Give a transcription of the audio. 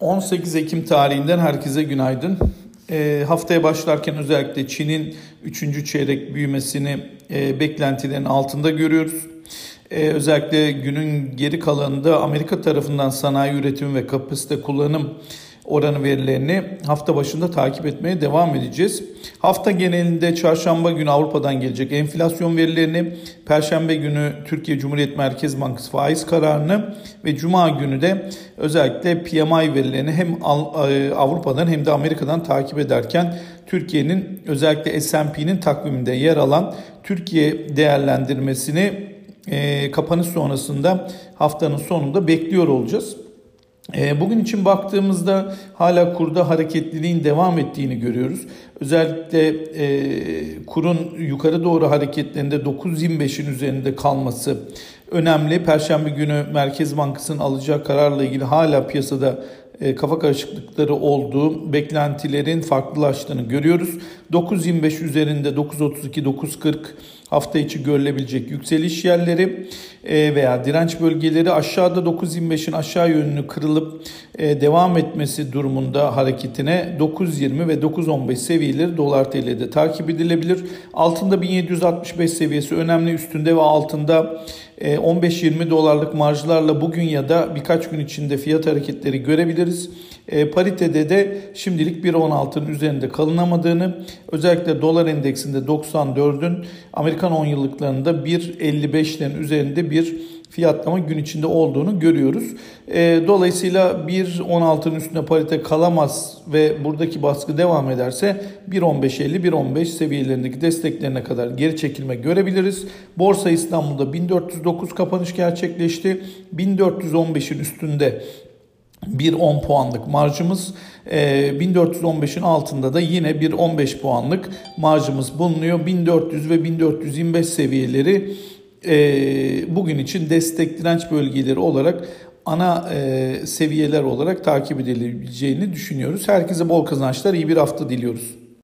18 Ekim tarihinden herkese günaydın. E, haftaya başlarken özellikle Çin'in 3. çeyrek büyümesini e, beklentilerin altında görüyoruz. E, özellikle günün geri kalanında Amerika tarafından sanayi üretimi ve kapasite kullanım oranı verilerini hafta başında takip etmeye devam edeceğiz. Hafta genelinde çarşamba günü Avrupa'dan gelecek enflasyon verilerini, perşembe günü Türkiye Cumhuriyet Merkez Bankası faiz kararını ve cuma günü de özellikle PMI verilerini hem e, Avrupa'dan hem de Amerika'dan takip ederken Türkiye'nin özellikle S&P'nin takviminde yer alan Türkiye değerlendirmesini e, kapanış sonrasında haftanın sonunda bekliyor olacağız. Ee, bugün için baktığımızda hala kurda hareketliliğin devam ettiğini görüyoruz. Özellikle e, kurun yukarı doğru hareketlerinde 9.25'in üzerinde kalması önemli. Perşembe günü Merkez Bankası'nın alacağı kararla ilgili hala piyasada e, kafa karışıklıkları olduğu, beklentilerin farklılaştığını görüyoruz. 9.25 üzerinde 9.32, 9.40 hafta içi görülebilecek yükseliş yerleri e, veya direnç bölgeleri aşağıda 9.25'in aşağı yönünü kırılıp e, devam etmesi durumunda hareketine 9.20 ve 9.15 seviyeleri dolar TL'de takip edilebilir. Altında 1765 seviyesi önemli üstünde ve altında 15-20 dolarlık marjlarla bugün ya da birkaç gün içinde fiyat hareketleri görebiliriz. E, paritede de şimdilik 1.16'nın üzerinde kalınamadığını, özellikle dolar endeksinde 94'ün Amerikan 10 yıllıklarında 1.55'lerin üzerinde bir fiyatlama gün içinde olduğunu görüyoruz. E, dolayısıyla 1.16'nın üstünde parite kalamaz ve buradaki baskı devam ederse 1.15.50 1.15 seviyelerindeki desteklerine kadar geri çekilme görebiliriz. Borsa İstanbul'da 1409 kapanış gerçekleşti. 1415'in üstünde bir 10 puanlık marjımız 1415'in e, altında da yine bir 15 puanlık marjımız bulunuyor. 1400 ve 1425 seviyeleri e, bugün için destek direnç bölgeleri olarak ana e, seviyeler olarak takip edilebileceğini düşünüyoruz. Herkese bol kazançlar, iyi bir hafta diliyoruz.